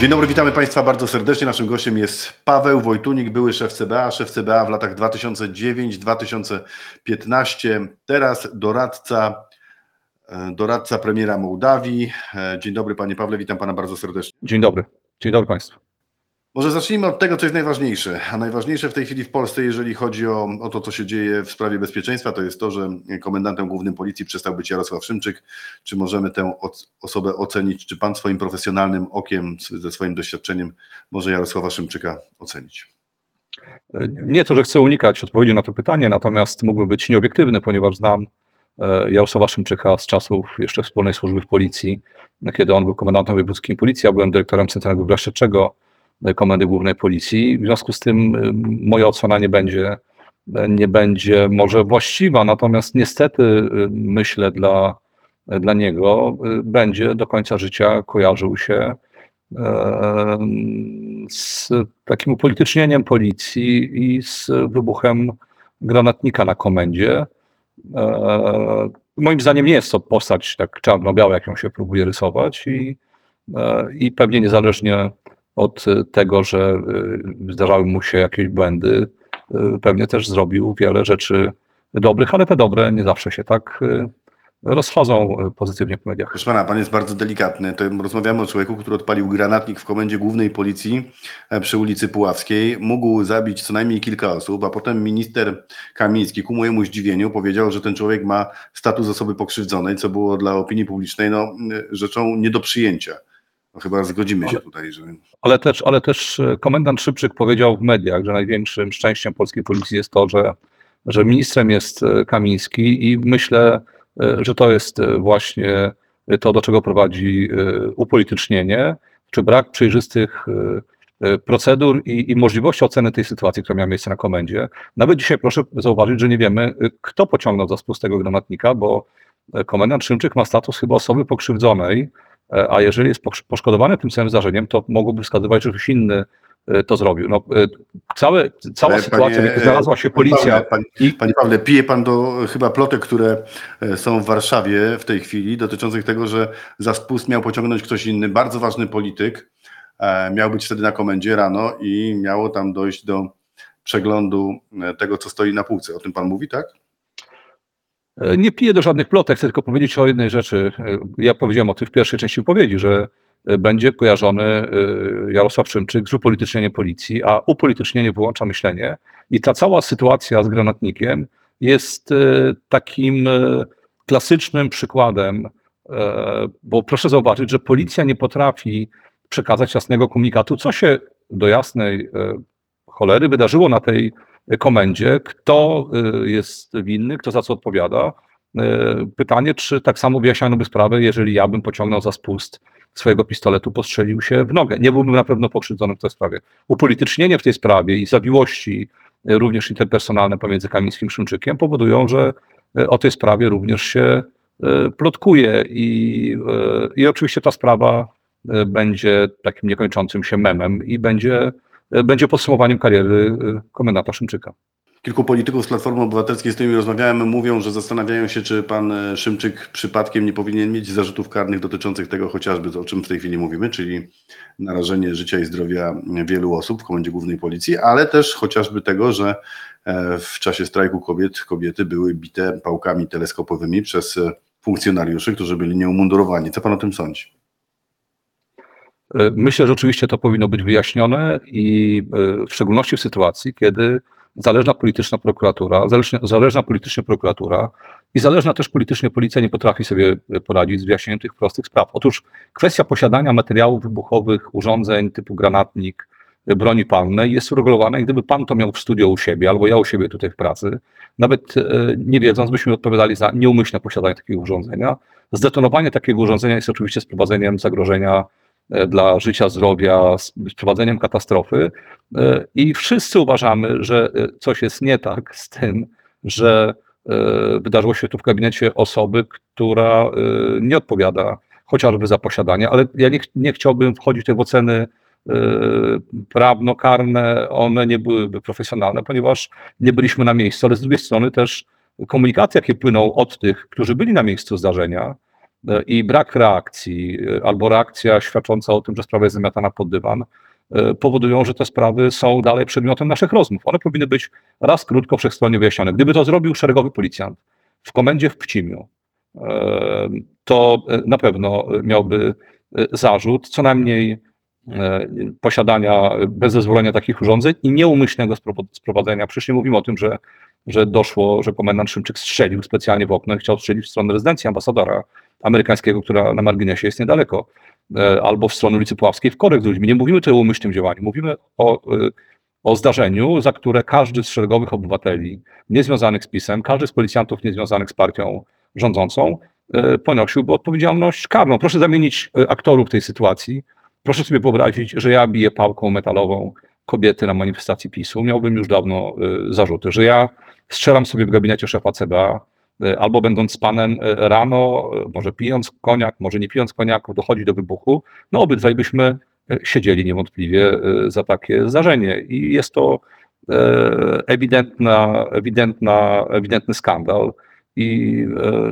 Dzień dobry, witamy Państwa bardzo serdecznie. Naszym gościem jest Paweł Wojtunik, były szef CBA, szef CBA w latach 2009-2015, teraz doradca, e, doradca premiera Mołdawii. E, Dzień dobry Panie Pawle, witam Pana bardzo serdecznie. Dzień dobry. Dzień dobry Państwu. Może zacznijmy od tego, co jest najważniejsze. A najważniejsze w tej chwili w Polsce, jeżeli chodzi o, o to, co się dzieje w sprawie bezpieczeństwa, to jest to, że komendantem głównym policji przestał być Jarosław Szymczyk. Czy możemy tę osobę ocenić? Czy pan swoim profesjonalnym okiem, ze swoim doświadczeniem, może Jarosława Szymczyka ocenić? Nie to, że chcę unikać odpowiedzi na to pytanie, natomiast mógłbym być nieobiektywny, ponieważ znam e, Jarosława Szymczyka z czasów jeszcze wspólnej służby w policji, kiedy on był komendantem wojewódzkim policji, ja byłem dyrektorem Centralnego Biura Komendy Głównej Policji. W związku z tym e, moja ocena nie będzie, e, nie będzie może właściwa, natomiast niestety e, myślę dla, dla niego e, będzie do końca życia kojarzył się e, z takim upolitycznieniem policji i z wybuchem granatnika na komendzie. E, Moim zdaniem nie jest to postać tak czarno-biała, jaką się próbuje rysować i, e, i pewnie niezależnie od tego, że e, zdarzały mu się jakieś błędy, e, pewnie też zrobił wiele rzeczy dobrych, ale te dobre nie zawsze się tak e, rozchodzą pozytywnie w mediach. Proszę pana, pan jest bardzo delikatny. To rozmawiamy o człowieku, który odpalił granatnik w komendzie głównej policji e, przy ulicy Puławskiej. Mógł zabić co najmniej kilka osób, a potem minister Kamiński ku mojemu zdziwieniu powiedział, że ten człowiek ma status osoby pokrzywdzonej, co było dla opinii publicznej no, rzeczą nie do przyjęcia. No, chyba zgodzimy się tutaj, że Ale też, ale też e, komendant Szybczyk powiedział w mediach, że największym szczęściem polskiej policji jest to, że, że ministrem jest e, Kamiński i myślę, e, że to jest właśnie to, do czego prowadzi upolitycznienie, czy brak przejrzystych procedur i, i możliwości oceny tej sytuacji, która miała miejsce na komendzie. Nawet dzisiaj proszę zauważyć, że nie wiemy, kto pociągnął za spust tego granatnika, bo komendant Szymczyk ma status chyba osoby pokrzywdzonej, A jeżeli jest posz- poszkodowany tym samym zdarzeniem, to mogłoby wskazywać, że ktoś inny e, to zrobił. No, e, całe, cała Ale sytuacja, panie, znalazła się e, policja. Panie, i- Panie Pawle, pije pan do chyba plotek, które e, są w Warszawie w tej chwili, dotyczących tego, że za spust miał pociągnąć ktoś inny, bardzo ważny polityk. e, Miał być wtedy na komendzie rano i miało tam dojść do przeglądu e, tego, co stoi na półce. O tym pan mówi, tak? E, Nie piję do żadnych plotek, chcę tylko powiedzieć o jednej rzeczy. E, Ja powiedziałem o tym w pierwszej części wypowiedzi, że e, będzie kojarzony Jarosław Szymczyk z upolitycznieniem policji, a upolitycznienie wyłącza myślenie. I ta cała sytuacja z granatnikiem jest takim klasycznym przykładem, bo proszę zauważyć, że policja nie potrafi przekazać jasnego komunikatu, co się do jasnej cholery wydarzyło na tej komendzie, kto y, jest winny, kto za co odpowiada. Y, Pytanie, czy tak samo wyjaśniano sprawę, jeżeli ja bym pociągnął za spust swojego pistoletu, postrzelił się w nogę. Nie byłbym na pewno pokrzywdzony w tej sprawie. Upolitycznienie w tej sprawie i zawiłości, y, również interpersonalne pomiędzy Kamińskim Szymczykiem powodują, że o tej sprawie również się plotkuje i, i oczywiście ta sprawa będzie takim niekończącym się memem i będzie będzie podsumowaniem kariery y, komendanta Szymczyka. Kilku polityków z Platformy Obywatelskiej, z którymi rozmawiałem, mówią, że zastanawiają się, czy pan e, Szymczyk przypadkiem nie powinien mieć zarzutów karnych dotyczących tego chociażby, o czym w tej chwili mówimy, czyli narażenie życia i zdrowia wielu osób w Komendzie Głównej Policji, ale też chociażby tego, że e, w czasie strajku kobiet kobiety były bite pałkami teleskopowymi przez e, funkcjonariuszy, którzy byli nieumundurowani. Co pan o tym sądzi? Y, Myślę, że oczywiście to powinno być wyjaśnione i y, w szczególności w sytuacji, kiedy zależna polityczna prokuratura, zależna, zależna politycznie prokuratura i zależna też politycznie policja nie potrafi sobie poradzić z wyjaśnieniem tych prostych spraw. Otóż kwestia posiadania materiałów wybuchowych, urządzeń typu granatnik, broni palnej jest uregulowana i gdyby pan to miał w studio u siebie, albo ja u siebie tutaj w pracy, nawet nie wiedząc, byśmy odpowiadali za nieumyślne posiadanie takiego urządzenia. Zdetonowanie takiego urządzenia jest oczywiście sprowadzeniem zagrożenia e, dla życia, zdrowia, z prowadzeniem katastrofy. E, I wszyscy uważamy, że e, coś jest nie tak z tym, że e, wydarzyło się tu w gabinecie osoby, która e, nie odpowiada chociażby za posiadanie, ale ja nie, nie chciałbym wchodzić tutaj w oceny e, prawno-karne, one nie byłyby profesjonalne, ponieważ nie byliśmy na miejscu, ale z drugiej strony też komunikaty, jakie płyną od tych, którzy byli na miejscu zdarzenia, e, i brak reakcji, e, albo reakcja świadcząca o tym, że sprawa jest zamiatana pod dywan, e, powodują, że te sprawy są dalej przedmiotem naszych rozmów. One powinny być raz krótko wszechstronnie wyjaśnione. Gdyby to zrobił szeregowy policjant w komendzie w Pcimiu, e, to e, na pewno miałby e, zarzut co najmniej e, posiadania bez zezwolenia takich urządzeń i nieumyślnego spro- sprowadzenia. Przecież nie mówimy o tym, że, że doszło, że komendant Szymczyk strzelił specjalnie w okno i chciał strzelić w stronę rezydencji ambasadora amerykańskiego, która na marginesie jest niedaleko, e, albo w stronę ulicy Puławskiej w korek z ludźmi. Nie mówimy tutaj o umyślnym działaniu, mówimy o, e, o zdarzeniu, za które każdy z szeregowych obywateli niezwiązanych z PiSem, każdy z policjantów niezwiązanych z partią rządzącą e, ponosiłby odpowiedzialność karną. Proszę zamienić aktorów tej sytuacji. Proszę sobie wyobrazić, że ja biję pałką metalową kobiety na manifestacji PiSu. Miałbym już dawno zarzuty, że ja strzelam sobie w gabinecie szefa CBA, albo będąc panem e, rano, e, może pijąc koniak, może nie pijąc koniaku, dochodzi do wybuchu. No obydwaj byśmy siedzieli niewątpliwie za takie zdarzenie. I jest to ewidentna, ewidentna, ewidentny skandal. I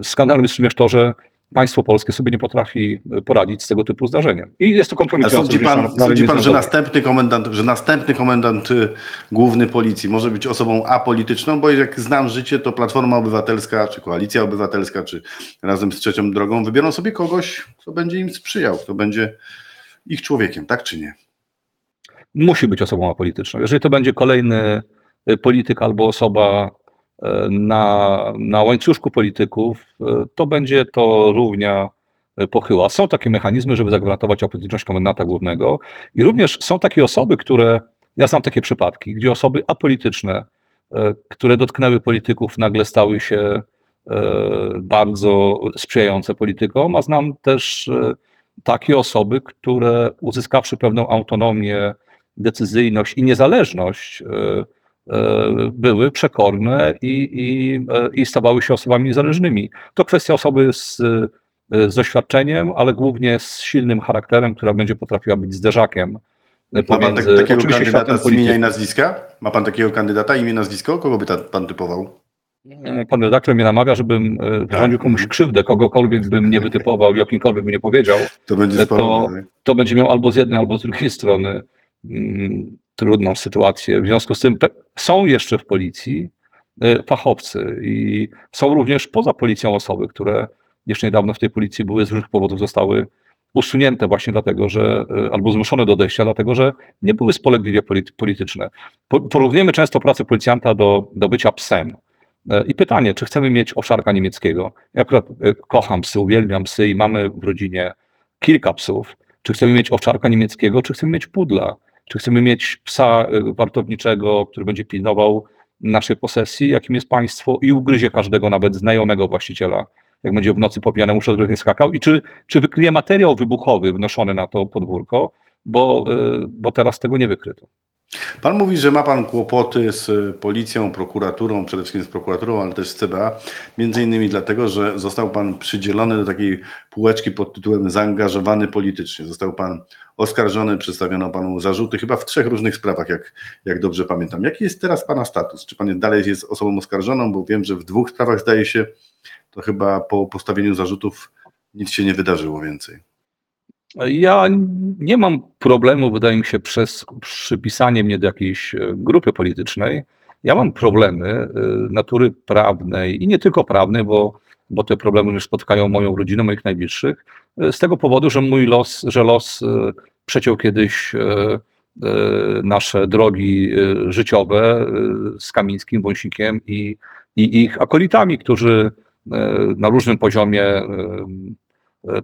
skandalem jest również to, że państwo polskie sobie nie potrafi poradzić z tego typu zdarzeniem. I jest to kompromitujące. sądzi pan, sądzi pan że, następny komendant, że następny komendant y, główny policji może być osobą apolityczną, bo jak znam życie, to Platforma Obywatelska, czy Koalicja Obywatelska, czy razem z Trzecią Drogą wybiorą sobie kogoś, kto będzie im sprzyjał, kto będzie ich człowiekiem, tak czy nie? musi być osobą apolityczną. Jeżeli to będzie kolejny y, polityk albo osoba na, na łańcuszku polityków, to będzie to równia y, pochyła. Są takie mechanizmy, żeby zagwarantować apolityczność komendanta głównego i również są takie osoby, które, ja znam takie przypadki, gdzie osoby apolityczne, y, które dotknęły polityków, nagle stały się y, bardzo sprzyjające politykom, a znam też takie osoby, które uzyskawszy pewną autonomię, decyzyjność i niezależność e, e, były przekorne i, i, e, i stawały się osobami niezależnymi. To kwestia osoby z, e, z doświadczeniem, ale głównie z silnym charakterem, która będzie potrafiła być zderzakiem e, Ma pan tak, takiego kandydata z imienia i nazwiska? Ma pan takiego kandydata, imię, nazwisko? Kogo by ta, pan typował? Pan redaktor mnie namawia, żebym e, wyrządził komuś krzywdę, kogokolwiek bym nie wytypował, jakimkolwiek by nie powiedział. To będzie To- to będzie miał albo z jednej, albo z drugiej strony mm, trudną sytuację. W związku z tym są jeszcze w policji y, fachowcy i są również poza policją osoby, które jeszcze niedawno w tej policji były, z różnych powodów zostały usunięte właśnie dlatego, że y, albo zmuszone do odejścia, dlatego że nie były spolegliwie polity- polityczne. Po- Porównujemy często pracę policjanta do, do bycia psem. Y, I pytanie, czy chcemy mieć owszarka niemieckiego? Ja akurat kocham psy, uwielbiam psy i mamy w rodzinie kilka psów. Czy chcemy mieć owczarka niemieckiego, czy chcemy mieć pudla? Czy chcemy mieć psa y, wartowniczego, który będzie pilnował naszej posesji, jakim jest państwo i ugryzie każdego, nawet znajomego właściciela, jak będzie w nocy po pijanemu przez nie skakał? I czy, czy wykryje materiał wybuchowy wnoszony na to podwórko, bo, y, bo teraz tego nie wykryto. Pan mówi, że ma pan kłopoty z policją, prokuraturą, przede wszystkim z prokuraturą, ale też z CBA, między innymi dlatego, że został pan przydzielony do takiej półeczki pod tytułem zaangażowany politycznie. Został pan oskarżony, przedstawiono panu zarzuty chyba w trzech różnych sprawach, jak, jak dobrze pamiętam. Jaki jest teraz pana status? Czy pan dalej jest osobą oskarżoną? Bo wiem, że w dwóch sprawach zdaje się, to chyba po postawieniu zarzutów nic się nie wydarzyło więcej. Ja nie mam problemu, wydaje mi się, przez przypisanie mnie do jakiejś e, grupy politycznej. Ja mam problemy e, natury prawnej i nie tylko prawnej, bo, bo te problemy już spotkają moją rodzinę, moich najbliższych, e, z tego powodu, że mój los, że los przeciął kiedyś nasze drogi życiowe z Kamińskim, Wąsikiem i, i ich akolitami, którzy na różnym poziomie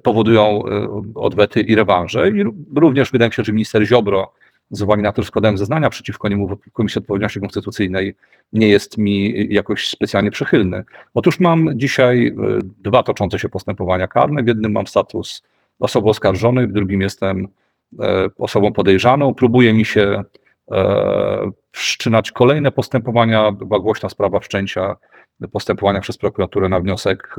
powodują e, odwety i rewanże. I ró- również wydaje mi się, że minister Ziobro z uwagi na to, że składałem zeznania przeciwko niemu w Komisji Odpowiedzialności Konstytucyjnej, nie jest mi jakoś specjalnie przychylny. Otóż mam dzisiaj e, dwa toczące się postępowania karne. W jednym mam status osoby oskarżonej, w drugim jestem e, osobą podejrzaną. Próbuje mi się wszczynać kolejne postępowania. Była głośna sprawa wszczęcia postępowania przez prokuraturę na wniosek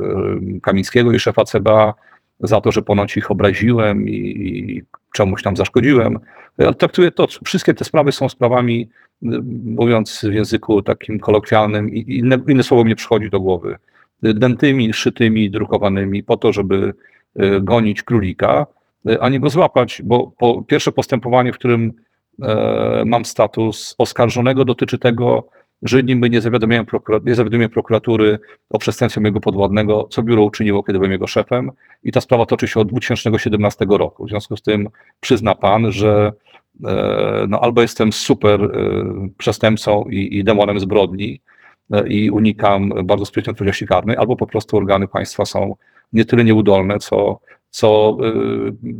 Kamińskiego i szefa CBA za to, że ponoć ich obraziłem i, czemuś tam zaszkodziłem. Ja traktuję to, wszystkie te sprawy są sprawami, y, mówiąc w języku takim kolokwialnym, inne, inne słowo mnie przychodzi do głowy, dętymi, szytymi, drukowanymi po to, żeby y, gonić królika, y, a nie go złapać, bo po, pierwsze postępowanie, w którym e, mam status oskarżonego, dotyczy tego, że niby nie zawiadomiłem, nie zawiadomiłem prokuratury o przestępstwie mojego podwładnego, co biuro uczyniło, kiedy byłem jego szefem i ta sprawa toczy się od 2017 roku. W związku z tym przyzna pan, że e, no, albo jestem super e, przestępcą i, i demonem zbrodni e, i unikam bardzo sprytnej odpowiedzialności karnej, albo po prostu organy państwa są nie tyle nieudolne, co, co e,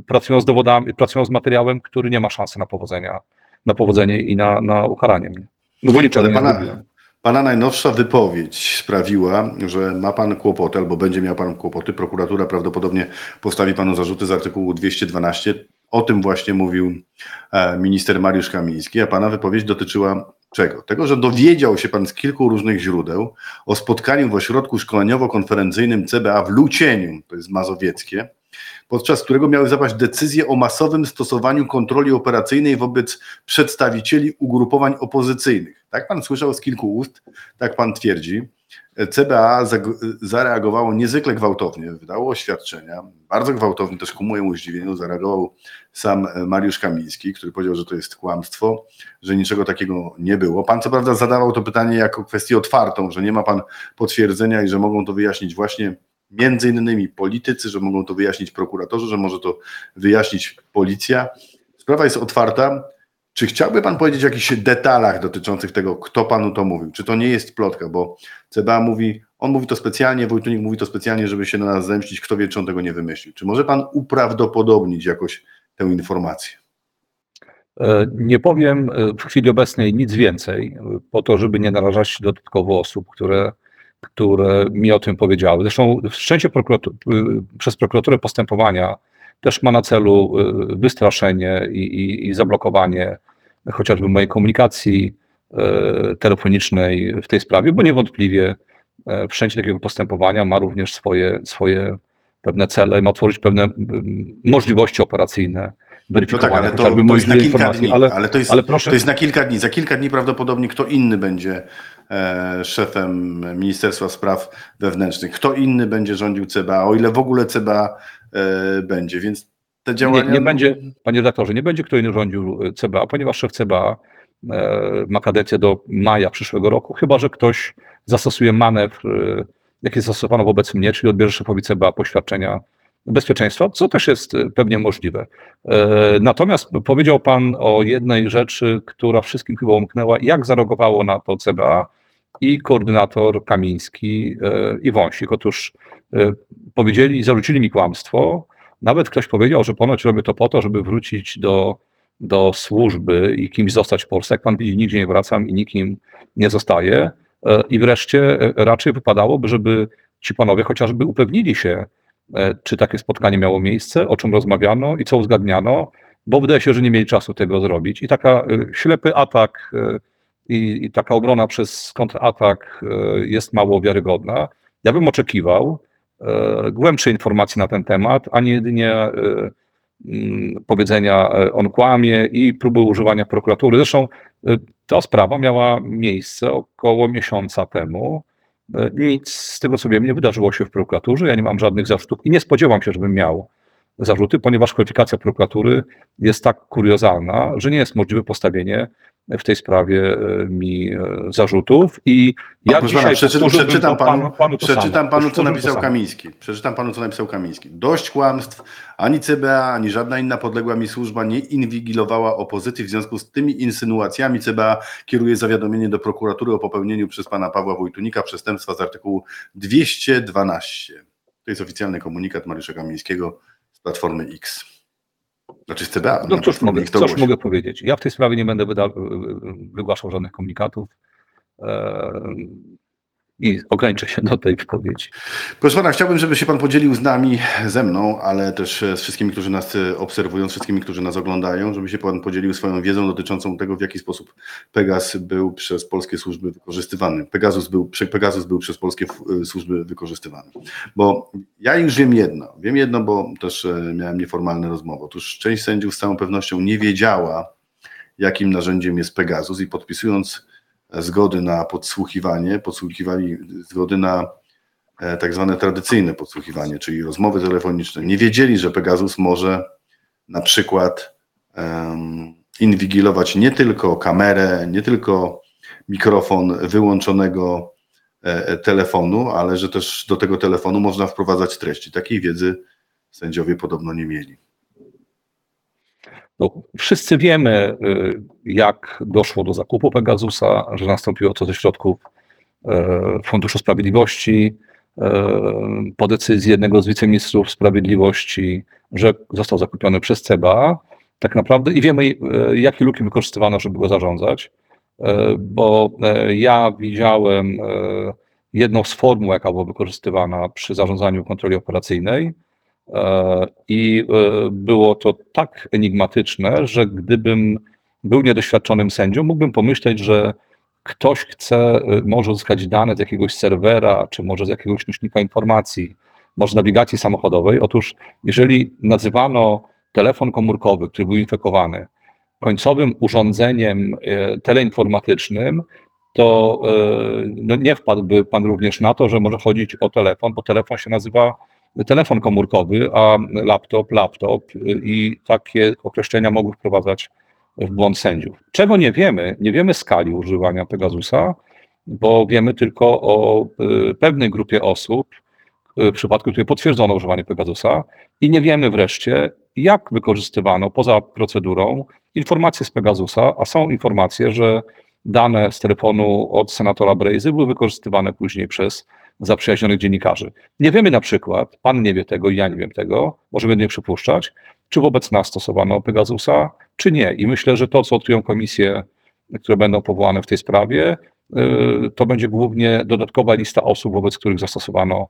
pracują z dowodami, pracują z materiałem, który nie ma szansy na powodzenia, na powodzenie i na, na ukaranie mnie. No bo Ale pana, pana najnowsza wypowiedź sprawiła, że ma pan kłopoty, albo będzie miał pan kłopoty. Prokuratura prawdopodobnie postawi panu zarzuty z artykułu 212. O tym właśnie mówił e, minister Mariusz Kamiński, a pana wypowiedź dotyczyła czego? Tego, że dowiedział się pan z kilku różnych źródeł o spotkaniu w ośrodku szkoleniowo-konferencyjnym CBA w Lucieniu, to jest mazowieckie, podczas którego miały zapaść decyzje o masowym stosowaniu kontroli operacyjnej wobec przedstawicieli ugrupowań opozycyjnych. Tak pan słyszał z kilku ust, tak pan twierdzi. CBA zareagowało niezwykle gwałtownie, wydało oświadczenia, bardzo gwałtownie, też ku mojemu zdziwieniu zareagował sam Mariusz Kamiński, który powiedział, że to jest kłamstwo, że niczego takiego nie było. Pan co prawda zadawał to pytanie jako kwestię otwartą, że nie ma pan potwierdzenia i że mogą to wyjaśnić właśnie między innymi politycy, że mogą to wyjaśnić prokuratorzy, że może to wyjaśnić policja. Sprawa jest otwarta. Czy chciałby pan powiedzieć o jakichś detalach dotyczących tego, kto panu to mówił? Czy to nie jest plotka? Bo CBA mówi, on mówi to specjalnie, Wojtunik mówi to specjalnie, żeby się na nas zemścić, kto wie, czy on tego nie wymyślił. Czy może pan uprawdopodobnić jakoś tę informację? E, Nie powiem e, w chwili obecnej nic więcej, e, po to, żeby nie narażać dodatkowo osób, które, które mi o tym powiedziały. Zresztą wszczęcie prokuratu- y, przez prokuraturę postępowania też ma na celu y, wystraszenie i, i, i zablokowanie chociażby mojej komunikacji e, telefonicznej w tej sprawie, bo niewątpliwie wszczęcie takiego postępowania ma również swoje, swoje pewne cele, ma tworzyć pewne możliwości operacyjne No tak, weryfikowania ale to, to jest na kilka dni, ale, ale, to, jest, ale proszę, to jest na kilka dni. Za kilka dni prawdopodobnie kto inny będzie szefem Ministerstwa Spraw Wewnętrznych, kto inny będzie rządził CBA, o ile w ogóle CBA e, będzie, więc te działania... nie, nie będzie, panie redaktorze, nie będzie kto inny rządził e, CBA, ponieważ szef CBA e, ma kadencję do maja przyszłego roku, chyba że ktoś zastosuje manewr, e, jaki zastosowano wobec mnie, czyli odbierze szefowi CBA poświadczenia bezpieczeństwa, co też jest e, pewnie możliwe. E, Natomiast powiedział pan o jednej rzeczy, która wszystkim chyba umknęła, jak zareagowało na to CBA i koordynator Kamiński e, i Wąsik. Otóż e, powiedzieli zarzucili mi kłamstwo, nawet ktoś powiedział, że ponoć robię to po to, żeby wrócić do, do służby i kimś zostać w Polsce. Jak pan widzi, nigdzie nie wracam i nikim nie zostaję. I wreszcie raczej wypadałoby, żeby ci panowie chociażby upewnili się, czy takie spotkanie miało miejsce, o czym rozmawiano i co uzgadniano, bo wydaje się, że nie mieli czasu tego zrobić. I taka e, ślepy atak e, i, i taka obrona przez kontratak e, jest mało wiarygodna. Ja bym oczekiwał, e, głębszej informacji na ten temat, a nie jedynie e, mm, powiedzenia e, on kłamie i próby używania prokuratury. Zresztą e, ta sprawa miała miejsce około miesiąca temu. Nic z tego, co wiem, nie wydarzyło się w prokuraturze. Ja nie mam żadnych zarzutów i nie spodziewam się, żebym miał zarzuty, ponieważ kwalifikacja prokuratury jest tak kuriozalna, że nie jest możliwe postawienie w tej sprawie e, mi e, zarzutów. I ja Proszę dzisiaj przeczytam to panu, panu to przeczytam panu, co napisał. Kamiński. Przeczytam panu, co napisał Kamiński. Dość kłamstw, ani CBA, ani żadna inna podległa mi służba nie inwigilowała opozycji. W związku z tymi insynuacjami CBA kieruje zawiadomienie do prokuratury o popełnieniu przez pana Pawła Wojtunika przestępstwa z artykułu 212. To jest oficjalny komunikat Mariusza Kamińskiego Platformy X. Znaczy z CBA. No na cóż mogę, cóż mogę powiedzieć? Ja w tej sprawie nie będę wygłaszał żadnych komunikatów e, i ograniczę się do tej wypowiedzi. Proszę pana, chciałbym, żeby się pan podzielił z nami, ze mną, ale też z wszystkimi, którzy nas e, obserwują, z wszystkimi, którzy nas oglądają, żeby się pan podzielił swoją wiedzą dotyczącą tego, w jaki sposób Pegas był przez polskie służby wykorzystywany. Pegasus był, Pegasus był przez polskie e, służby wykorzystywany. Bo ja już wiem jedno, wiem jedno, bo też e, miałem nieformalne rozmowy. Otóż część sędziów z całą pewnością nie wiedziała, jakim narzędziem jest Pegasus i podpisując zgody na podsłuchiwanie, podsłuchiwali zgody na e, tak zwane tradycyjne podsłuchiwanie, czyli rozmowy telefoniczne. Nie wiedzieli, że Pegasus może na przykład um, inwigilować nie tylko kamerę, nie tylko mikrofon wyłączonego e, telefonu, ale że też do tego telefonu można wprowadzać treści. Takiej wiedzy sędziowie podobno nie mieli. No, wszyscy wiemy, y, jak doszło do zakupu Pegasusa, że nastąpiło to ze środków e, Funduszu Sprawiedliwości, e, po decyzji jednego z wiceministrów sprawiedliwości, że został zakupiony przez CBA, tak naprawdę, i wiemy, jakie luki wykorzystywano, żeby go zarządzać, bo ja widziałem jedną z formuł, jaka była wykorzystywana przy zarządzaniu kontroli operacyjnej, i było to tak enigmatyczne, że gdybym był niedoświadczonym sędzią, mógłbym pomyśleć, że ktoś chce, może uzyskać dane z jakiegoś serwera, czy może z jakiegoś nośnika informacji, może z nawigacji samochodowej. Otóż, jeżeli nazywano telefon komórkowy, który był infekowany, końcowym urządzeniem teleinformatycznym, to no nie wpadłby pan również na to, że może chodzić o telefon, bo telefon się nazywa telefon komórkowy, a laptop, laptop i takie określenia mogły wprowadzać w błąd sędziów. Czego nie wiemy? Nie wiemy skali używania Pegasusa, bo wiemy tylko o y, pewnej grupie osób, y, w przypadku której potwierdzono używanie Pegasusa i nie wiemy wreszcie, jak wykorzystywano poza procedurą informacje z Pegasusa, a są informacje, że dane z telefonu od senatora Brejzy były wykorzystywane później przez zaprzyjaźnionych dziennikarzy. Nie wiemy na przykład, pan nie wie tego i ja nie wiem tego, możemy nie przypuszczać, czy wobec nas stosowano Pegasusa, czy nie. I myślę, że to, co odkryją komisje, które będą powołane w tej sprawie, y, to będzie głównie dodatkowa lista osób, wobec których zastosowano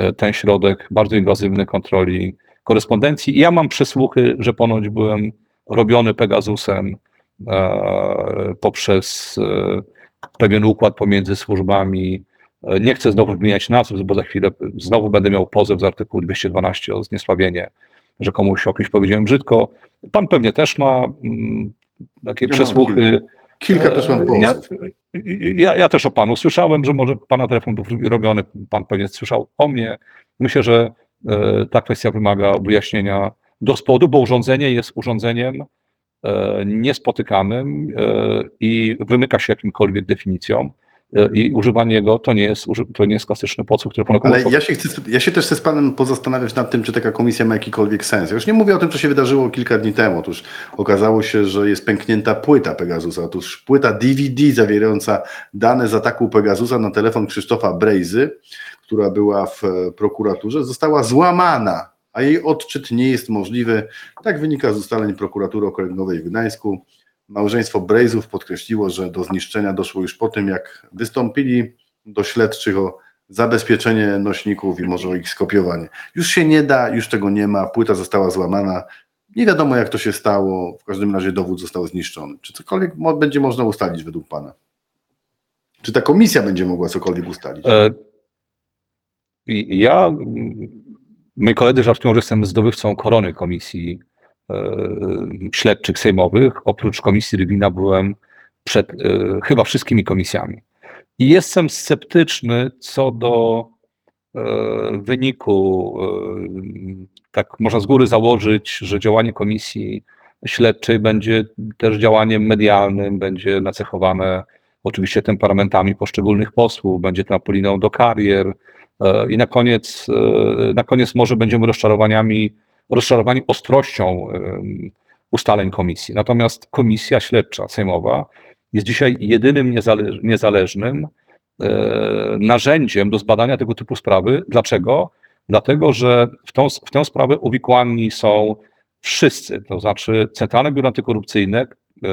y, ten środek bardzo inwazywny kontroli korespondencji. I ja mam przesłuchy, że ponoć byłem robiony Pegasusem e, poprzez e, pewien układ pomiędzy służbami nie chcę znowu wymieniać nazw, bo za chwilę znowu będę miał pozew z artykułu 212 o zniesławienie, że komuś o kimś powiedziałem brzydko. Pan pewnie też ma mm, takie ja przesłuchy. Kilka, też mam pomysłów. Ja, ja, też o panu słyszałem, że może pana telefon był robiony, pan pewnie słyszał o mnie. Myślę, że e, ta kwestia wymaga wyjaśnienia do spodu, bo urządzenie jest urządzeniem e, niespotykanym e, i wymyka się jakimkolwiek definicjom i używanie go to nie jest, to nie jest klasyczny podsłuch, który Ale ja się, chcę, ja się też chcę z Panem pozastanawiać nad tym, czy taka komisja ma jakikolwiek sens. Ja już nie mówię o tym, co się wydarzyło kilka dni temu. Otóż okazało się, że jest pęknięta płyta Pegasusa. Otóż płyta DVD zawierająca dane z ataku Pegasusa na telefon Krzysztofa Brejzy, która była w e, prokuraturze, została złamana, a jej odczyt nie jest możliwy. Tak wynika z ustaleń prokuratury okręgowej w Gdańsku. Małżeństwo Brejzów podkreśliło, że do zniszczenia doszło już po tym, jak wystąpili do śledczych o zabezpieczenie nośników i może o ich skopiowanie. Już się nie da, już tego nie ma, płyta została złamana. Nie wiadomo, jak to się stało. W każdym razie dowód został zniszczony. Czy cokolwiek będzie można ustalić według Pana? Czy ta komisja będzie mogła cokolwiek ustalić? E, ja, moi koledzy żartują, że jestem zdobywcą korony komisji śledczych sejmowych. Oprócz komisji Rywina byłem przed e, chyba wszystkimi komisjami. I jestem sceptyczny co do e, wyniku. Tak można z góry założyć, że działanie komisji śledczej będzie też działaniem medialnym, będzie nacechowane oczywiście temperamentami poszczególnych posłów, będzie trampoliną do karier i na koniec, na koniec może będziemy rozczarowaniami rozczarowani ostrością ustaleń komisji. Natomiast komisja śledcza sejmowa jest dzisiaj jedynym niezależnym e, narzędziem do zbadania tego typu sprawy. Dlaczego? Dlatego, że w, tą, w tę sprawę uwikłani są wszyscy, to znaczy Centralne Biuro Antykorupcyjne, e,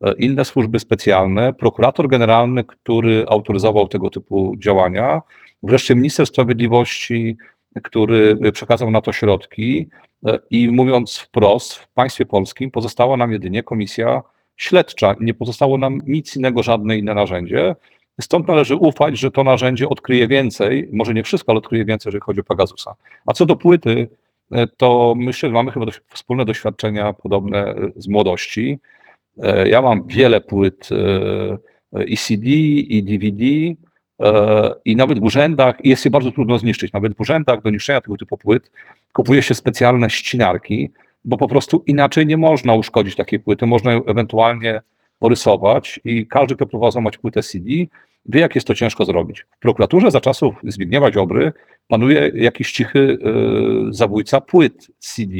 e, inne służby specjalne, prokurator generalny, który autoryzował tego typu działania, wreszcie minister sprawiedliwości, który przekazał na to środki e, i mówiąc wprost, w państwie polskim pozostała nam jedynie komisja śledcza. Nie pozostało nam nic innego, żadne inne narzędzie. Stąd należy ufać, że to narzędzie odkryje więcej, może nie wszystko, ale odkryje więcej, jeżeli chodzi o Pegasusa. A co do płyty, e, to myślę, że mamy chyba wspólne doświadczenia podobne e, z młodości. Ja mam wiele płyt i CD, i DVD, e, i nawet w urzędach, jest je bardzo trudno zniszczyć, nawet w urzędach do niszczenia tego typu płyt kupuje się specjalne ścinarki, bo po prostu inaczej nie można uszkodzić takiej płyty, można ją ewentualnie porysować i każdy, kto próbował złamać płytę CD, wie, jak jest to ciężko zrobić. W prokuraturze za czasów Zbigniewa Ziobry panuje jakiś cichy y, zabójca płyt CD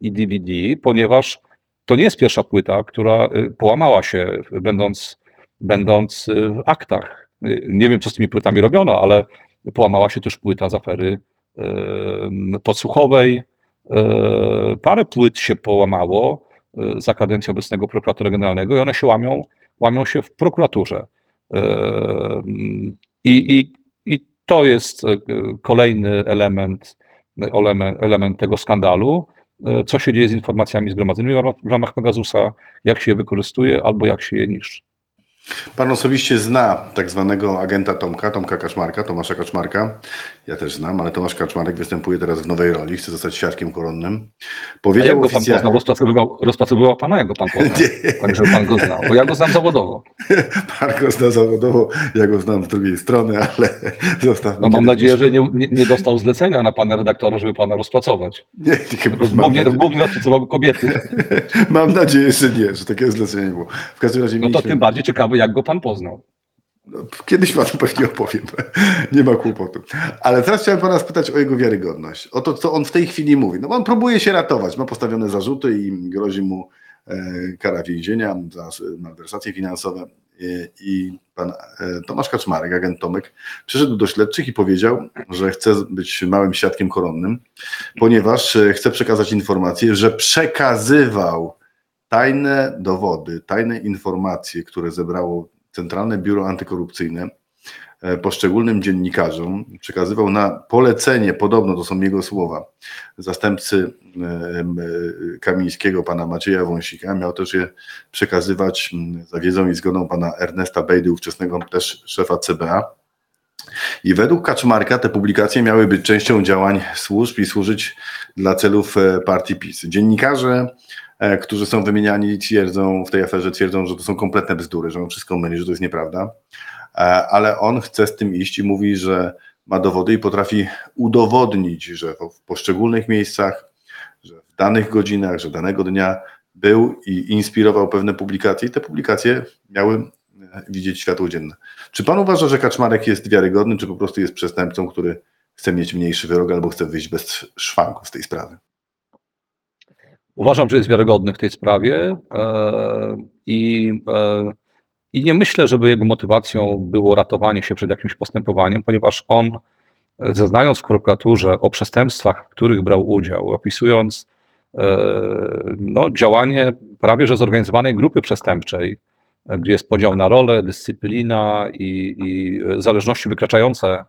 i DVD, ponieważ to nie jest pierwsza płyta, która y, połamała się, będąc, będąc w aktach. Nie wiem, co z tymi płytami robiono, ale połamała się też płyta z afery podsłuchowej. Y, Parę płyt się połamało y, za kadencji obecnego prokuratora generalnego i one się łamią, łamią się w prokuraturze. I, i, i to jest y, kolejny element, element, tego skandalu. Co się dzieje z informacjami zgromadzonymi w ramach Pegasusa, jak się je wykorzystuje albo jak się je niszczy. Pan osobiście zna tak zwanego agenta Tomka, Tomka Kaczmarka, Tomasza Kaczmarka. Ja też znam, ale Tomasz Kaczmarek występuje teraz w nowej roli, chce zostać świadkiem koronnym. A Powiedział jak go pan oficjalnie... poznał? Rozpracowywał, rozpracowywał pana, jak go pan poznał. Nie. Także pan go znał. Bo ja go znam zawodowo. Pan go zna zawodowo, ja go znam z drugiej strony, ale zostawmy. No mam nadzieję, że nie, nie, nie dostał zlecenia na pana redaktora, żeby pana rozpracować. Nie, chyba mam, Głównie, głównie rozpracowały kobiety. mam nadzieję, że nie, że takiego zlecenia nie było. W każdym razie No to mieliśmy... tym bardziej ciekawe, jak go pan poznał. No, Kiedyś panu pewnie opowiem. Nie ma kłopotu. Ale teraz chciałem pana spytać o jego wiarygodność. O to, co on w tej chwili mówi. No on próbuje się ratować. Ma postawione zarzuty i grozi mu e, kara więzienia za malwersacje finansowe. E, I pan e, Tomasz Kaczmarek, agent Tomek, przyszedł do śledczych i powiedział, że chce być małym świadkiem koronnym, ponieważ chce przekazać informację, że przekazywał tajne dowody, tajne informacje, które zebrało Centralne Biuro Antykorupcyjne e, poszczególnym dziennikarzom przekazywał na polecenie, podobno to są jego słowa, zastępcy e, e, Kamińskiego, pana Macieja Wąsika, miał też je przekazywać za wiedzą i zgodą pana Ernesta Bejdy, ówczesnego też szefa CBA. I według Kaczmarka te publikacje miały być częścią działań służb i służyć dla celów e, partii PiS. Dziennikarze, e, którzy są wymieniani, twierdzą w tej aferze, twierdzą, że to są kompletne bzdury, że on wszystko myli, że to jest nieprawda. E, Ale on chce z tym iść i mówi, że ma dowody i potrafi udowodnić, że w poszczególnych miejscach, że w danych godzinach, że danego dnia był i inspirował pewne publikacje i te publikacje miały widzieć światło dzienne. Czy pan uważa, że Kaczmarek jest wiarygodny, czy po prostu jest przestępcą, który chce mieć mniejszy wyrok albo chce wyjść bez szwanku z tej sprawy? Uważam, że jest wiarygodny w tej sprawie e, i, e, i nie myślę, żeby jego motywacją było ratowanie się przed jakimś postępowaniem, ponieważ on, e, zeznając w prokuraturze o przestępstwach, w których brał udział, opisując no, działanie prawie że zorganizowanej grupy przestępczej, gdzie jest podział na role, dyscyplina i, i zależności wykraczające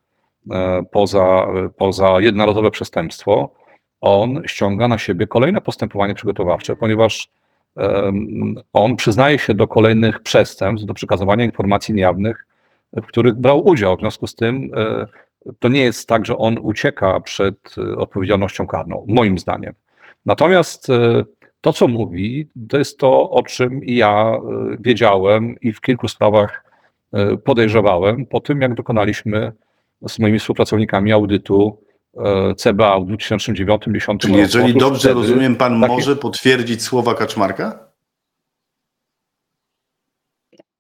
e, poza, poza jednorazowe przestępstwo, on ściąga na siebie kolejne postępowanie przygotowawcze, ponieważ on przyznaje się do kolejnych przestępstw, do przekazywania informacji niejawnych, w których brał udział. W związku z tym e, to nie jest tak, że on ucieka przed odpowiedzialnością karną, moim zdaniem. Natomiast e, to, co mówi, to jest to, o czym ja e, wiedziałem i w kilku sprawach e, podejrzewałem po tym, jak dokonaliśmy z moimi współpracownikami audytu e, CBA w 2009-2010 Czyli roku. jeżeli dobrze wtedy rozumiem, pan takie- może potwierdzić słowa Kaczmarka?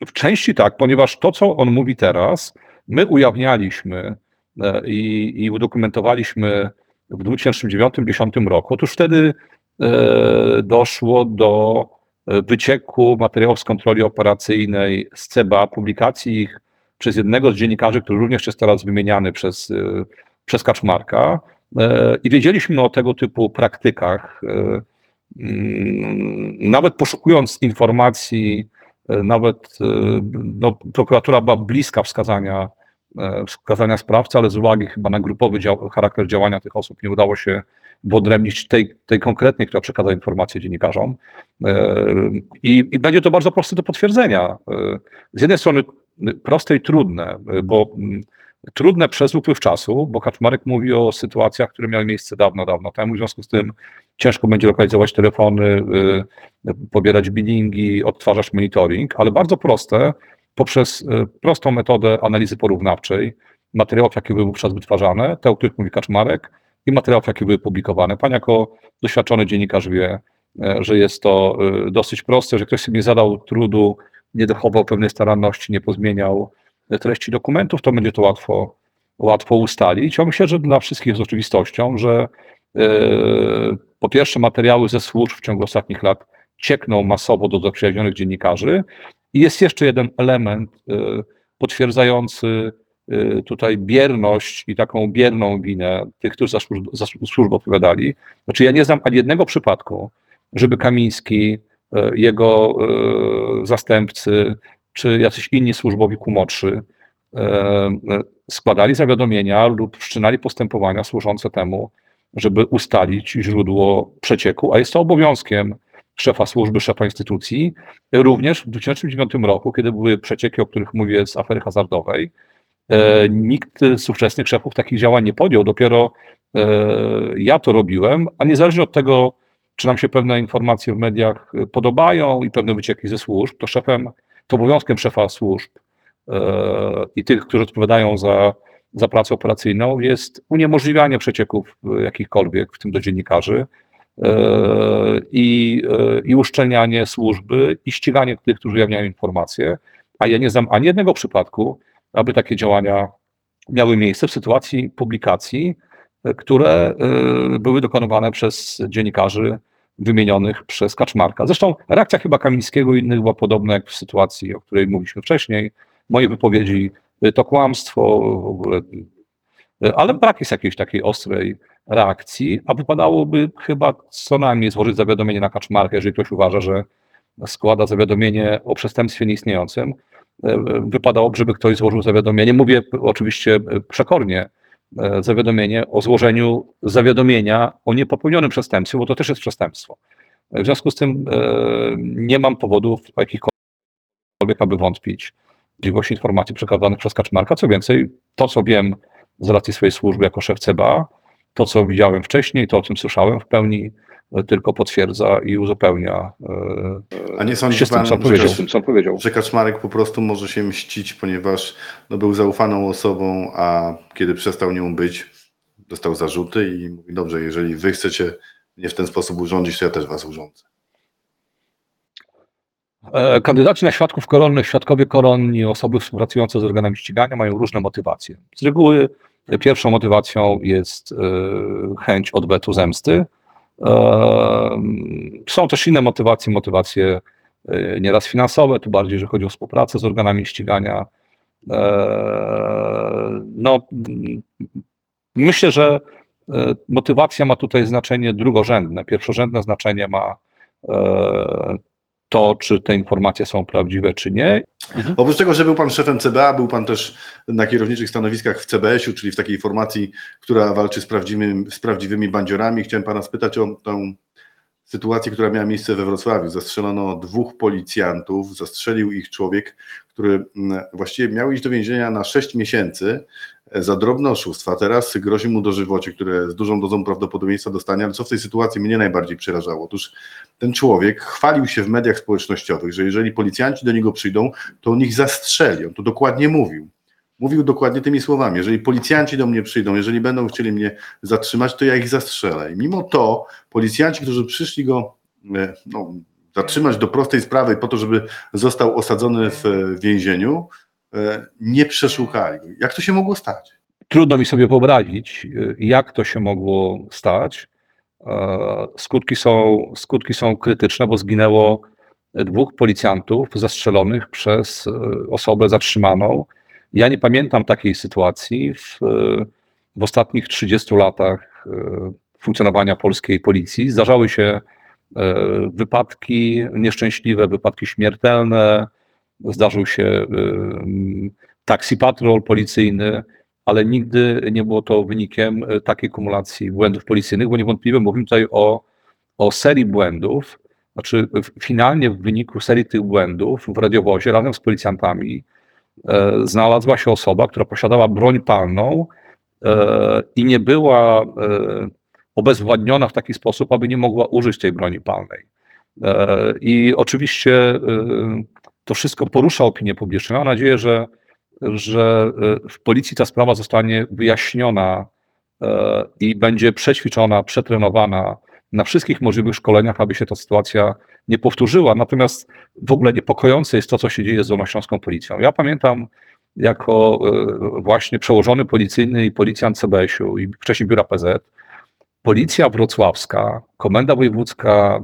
W części tak, ponieważ to, co on mówi teraz, my ujawnialiśmy i, i udokumentowaliśmy w 2009-2010 roku. Otóż wtedy doszło do e, wycieku materiałów z kontroli operacyjnej z CBA, publikacji ich przez jednego z dziennikarzy, który również jest teraz wymieniany przez, e, przez Kaczmarka. E, I wiedzieliśmy o tego typu praktykach. e, mm, Nawet poszukując informacji, e, nawet e, no, prokuratura była bliska wskazania, e, wskazania sprawcy, ale z uwagi chyba na grupowy dział, charakter działania tych osób nie udało się wyodrębnić tej, tej konkretnej, która przekazała informacje dziennikarzom. E, I, I będzie to bardzo proste do potwierdzenia. E, Z jednej strony proste i trudne, e, bo trudne przez upływ czasu, bo Kaczmarek mówi o sytuacjach, które miały miejsce dawno, dawno temu, w związku z tym ciężko będzie lokalizować telefony, pobierać billingi, odtwarzać monitoring, ale bardzo proste, poprzez e, prostą metodę analizy porównawczej materiałów, jakie były wówczas wytwarzane, te, o których mówi Kaczmarek, i materiałów, jakie były publikowane. Pan jako doświadczony dziennikarz wie, e, że jest to e, dosyć proste, że ktoś sobie nie zadał trudu, nie dochował pewnej staranności, nie pozmieniał treści dokumentów, to będzie to łatwo, łatwo ustalić. Ja myślę, że dla wszystkich jest oczywistością, że po pierwsze materiały ze służb w ciągu ostatnich lat ciekną masowo do zaprzyjaźnionych dziennikarzy i jest jeszcze jeden element e, potwierdzający e, tutaj bierność i taką bierną winę tych, którzy za służbę, za służbę odpowiadali. Znaczy ja nie znam ani jednego przypadku, żeby Kamiński, e, jego zastępcy, czy jacyś inni służbowi kumoczy składali zawiadomienia lub wszczynali postępowania służące temu, żeby ustalić źródło przecieku, a jest to obowiązkiem szefa służby, szefa instytucji. Również w 2009 roku, kiedy były przecieki, o których mówię z afery hazardowej, e, nikt z ówczesnych szefów takich działań nie podjął. Dopiero e, ja to robiłem, a niezależnie od tego, czy nam się pewne informacje w mediach e, podobają i pewne wycieki ze służb, to szefem, to obowiązkiem szefa służb i tych, którzy odpowiadają za, za pracę operacyjną, jest uniemożliwianie przecieków jakichkolwiek, w tym do dziennikarzy, i, e, i uszczelnianie służby i ściganie tych, którzy ujawniają informacje. A ja nie znam ani jednego przypadku, aby takie działania miały miejsce w sytuacji publikacji, e, które e, były dokonywane przez dziennikarzy wymienionych przez Kaczmarka. Zresztą reakcja chyba Kamińskiego i innych była podobna jak w sytuacji, o której mówiliśmy wcześniej. Moje wypowiedzi e, to kłamstwo, w ogóle, e, ale brak jest jakiejś takiej ostrej reakcji, a wypadałoby chyba co najmniej złożyć zawiadomienie na Kaczmarkę, jeżeli ktoś uważa, że składa zawiadomienie o przestępstwie nieistniejącym. E, Wypadałoby, żeby ktoś złożył zawiadomienie, mówię oczywiście e, przekornie, e, zawiadomienie o złożeniu zawiadomienia o niepopełnionym przestępstwie, bo to też jest przestępstwo. W związku z tym e, nie mam powodów jakichkolwiek, aby wątpić w możliwość informacji przekazanych przez Kaczmarka. Co więcej, to co wiem z racji swojej służby jako szef CBA, to co widziałem wcześniej, to o czym słyszałem w pełni e, tylko potwierdza i uzupełnia e, A nie sądzi się z tym, pan, co że, powiedział. Co on powiedział. że Kaczmarek po prostu może się mścić, ponieważ no, był zaufaną osobą, a kiedy przestał nią być, dostał zarzuty i mówi, dobrze, jeżeli wy chcecie mnie w ten sposób urządzić, to ja też was urządzę. E, Kandydaci na świadków koronnych, świadkowie koronni, osoby współpracujące z organami ścigania mają różne motywacje. Z reguły pierwszą motywacją jest e, chęć odwetu zemsty. E, Są też inne motywacje, motywacje e, nieraz finansowe, tu bardziej, że chodzi o współpracę z organami ścigania. No, myślę, że motywacja ma tutaj znaczenie drugorzędne. Pierwszorzędne znaczenie ma to, czy te informacje są prawdziwe, czy nie. Oprócz tego, że był pan szefem CBA, był pan też na kierowniczych stanowiskach w CBS-u, czyli w takiej formacji, która walczy z prawdziwymi, z prawdziwymi bandziorami. Chciałem pana spytać o tą sytuację, która miała miejsce we Wrocławiu. Zastrzelono dwóch policjantów, zastrzelił ich człowiek, który mm, właściwie miał iść do więzienia na 6 miesięcy e, za drobne oszustwa. Teraz grozi mu dożywocie, które z dużą dozą prawdopodobieństwa dostanie. Ale co w tej sytuacji mnie najbardziej przerażało? Otóż ten człowiek chwalił się w mediach społecznościowych, że jeżeli policjanci do niego przyjdą, to on ich zastrzeli. On to dokładnie mówił. Mówił dokładnie tymi słowami: Jeżeli policjanci do mnie przyjdą, jeżeli będą chcieli mnie zatrzymać, to ja ich zastrzelę. I mimo to policjanci, którzy przyszli go e, no, zatrzymać do prostej sprawy po to, żeby został osadzony w e, więzieniu, e, nie przeszukali. go. Jak to się mogło stać? Trudno mi sobie wyobrazić, y, jak to się mogło stać. E, Skutki są, skutki są krytyczne, bo zginęło dwóch policjantów zastrzelonych przez e, osobę zatrzymaną. Ja nie pamiętam takiej sytuacji w, e, w ostatnich 30 latach e, funkcjonowania polskiej policji. Zdarzały się e, wypadki nieszczęśliwe, wypadki śmiertelne. Zdarzył się e, taxi patrol policyjny, ale nigdy nie było to wynikiem e, takiej kumulacji błędów policyjnych, bo niewątpliwie mówimy tutaj o, o serii błędów. Znaczy, finalnie w wyniku serii tych błędów w radiowozie razem z policjantami e, znalazła się osoba, która posiadała broń palną e, i nie była e, obezwładniona w taki sposób, aby nie mogła użyć tej broni palnej. E, I oczywiście e, to wszystko porusza opinię publiczną. Mam nadzieję, że, że e, w policji ta sprawa zostanie wyjaśniona i będzie przećwiczona, przetrenowana na wszystkich możliwych szkoleniach, aby się ta sytuacja nie powtórzyła. Natomiast w ogóle niepokojące jest to, co się dzieje z Dolnośląską Policją. Ja pamiętam jako właśnie przełożony policyjny i policjant CBS-u i wcześniej biura PZ, Policja Wrocławska, Komenda Wojewódzka,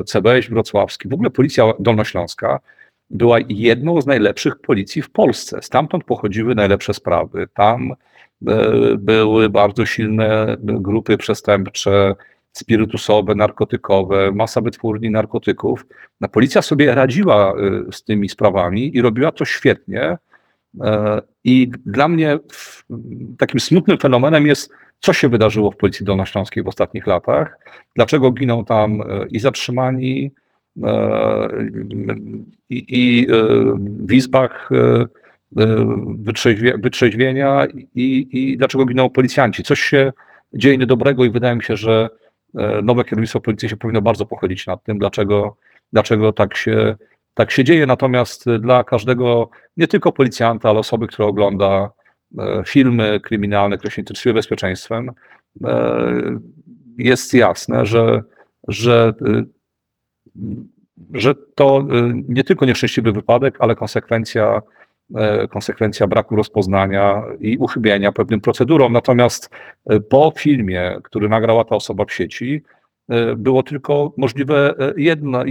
e, CBS Wrocławski, w ogóle Policja Dolnośląska była jedną z najlepszych policji w Polsce. Stamtąd pochodziły najlepsze sprawy. Tam e, były bardzo silne grupy przestępcze, spirytusowe, narkotykowe, masa wytwórni narkotyków. No, policja sobie radziła e, z tymi sprawami i robiła to świetnie. E, I dla mnie takim smutnym fenomenem jest, co się wydarzyło w Policji Dolnośląskiej w ostatnich latach, dlaczego giną tam e, i zatrzymani, e, i, i w izbach wytrzeźwie, wytrzeźwienia i, i dlaczego giną policjanci. Coś się dzieje niedobrego i wydaje mi się, że nowe kierownictwo policji się powinno bardzo pochylić nad tym, dlaczego, dlaczego tak, się, tak się dzieje. Natomiast e, dla każdego, nie tylko policjanta, ale osoby, która ogląda e, filmy kryminalne, które się interesuje bezpieczeństwem, e, jest jasne, że, że, e, że to e, nie tylko nieszczęśliwy wypadek, ale konsekwencja, e, konsekwencja braku rozpoznania i uchybienia pewnym procedurom. Natomiast po filmie, który nagrała ta osoba w sieci, było tylko możliwe e,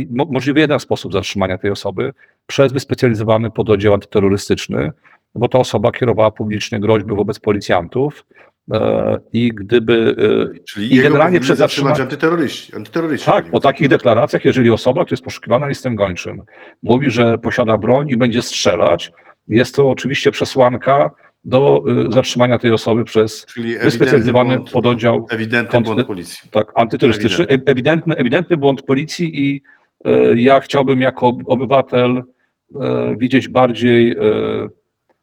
mo- możliwy jeden sposób zatrzymania tej osoby. Przez wyspecjalizowany pododdział antyterrorystyczny, bo ta osoba kierowała publicznie groźby wobec policjantów e, i gdyby e, Czyli I generalnie przed zatrzymać zatrzyma- antyterroryści. antyterroryści tak, po takich deklaracjach, jeżeli osoba, która jest poszukiwana listem gończym, mówi, że posiada broń i będzie strzelać, jest to oczywiście przesłanka do y, zatrzymania tej osoby przez Czyli wyspecjalizowany ewidentny pododdział ewidentny błąd policji. tak, antyterrorystyczny. E- Ewidentny, ewidentny błąd policji i e, ja chciałbym jako ob- obywatel e, widzieć bardziej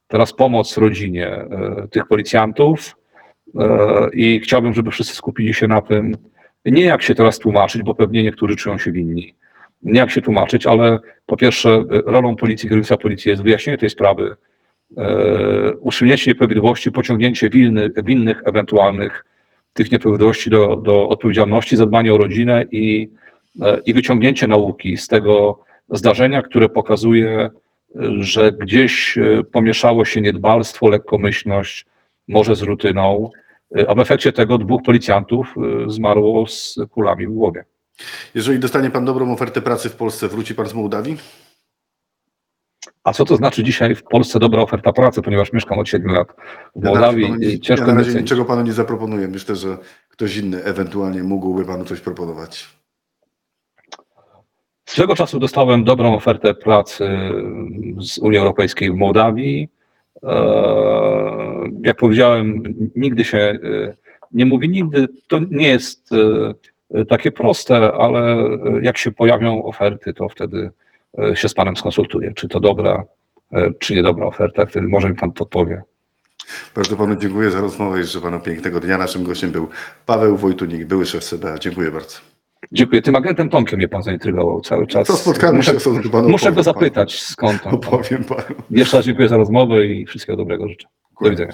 teraz pomoc rodzinie tych policjantów i chciałbym, żeby wszyscy skupili się na tym, nie jak się teraz tłumaczyć, bo pewnie niektórzy czują się winni, nie jak się tłumaczyć, ale po pierwsze rolą policji, kierownictwa policji jest wyjaśnienie tej sprawy, usunięcie nieprawidłowości, pociągnięcie winny, winnych ewentualnych tych nieprawidłowości do, do odpowiedzialności, zadbanie o rodzinę i, e, i wyciągnięcie nauki z tego zdarzenia, które pokazuje, e, że gdzieś e, pomieszało się niedbalstwo, lekkomyślność, może z rutyną, e, a w efekcie tego dwóch policjantów e, zmarło z kulami w głowie. Jeżeli dostanie pan dobrą ofertę pracy w Polsce, wróci pan z Mołdawii? A co to znaczy dzisiaj w Polsce dobra oferta pracy, ponieważ mieszkam od 7 lat w Ja Mołdawii panu i ciężko ja na razie niczego panu nie zaproponuję. Myślę, że ktoś inny ewentualnie mógłby panu coś proponować. Swego czasu dostałem dobrą ofertę pracy z Unii Europejskiej w Mołdawii. Eee, Jak powiedziałem, nigdy się e, nie mówi nigdy. To nie jest e, takie proste, ale jak się pojawią oferty, to wtedy się z panem skonsultuję, czy to dobra, e, czy niedobra oferta. Wtedy może mi pan podpowie. Bardzo panu dziękuję za rozmowę i życzę panu pięknego dnia. Naszym gościem był Paweł Wojtunik, były szef CBA. Dziękuję bardzo. Dziękuję. Tym agentem Tomkiem mnie pan zaintrygował cały czas. To spotkamy muszę, się, panu muszę go zapytać, skąd on. Panu. Opowiem panu. Jeszcze raz dziękuję za rozmowę i wszystkiego dobrego życzę. Do widzenia.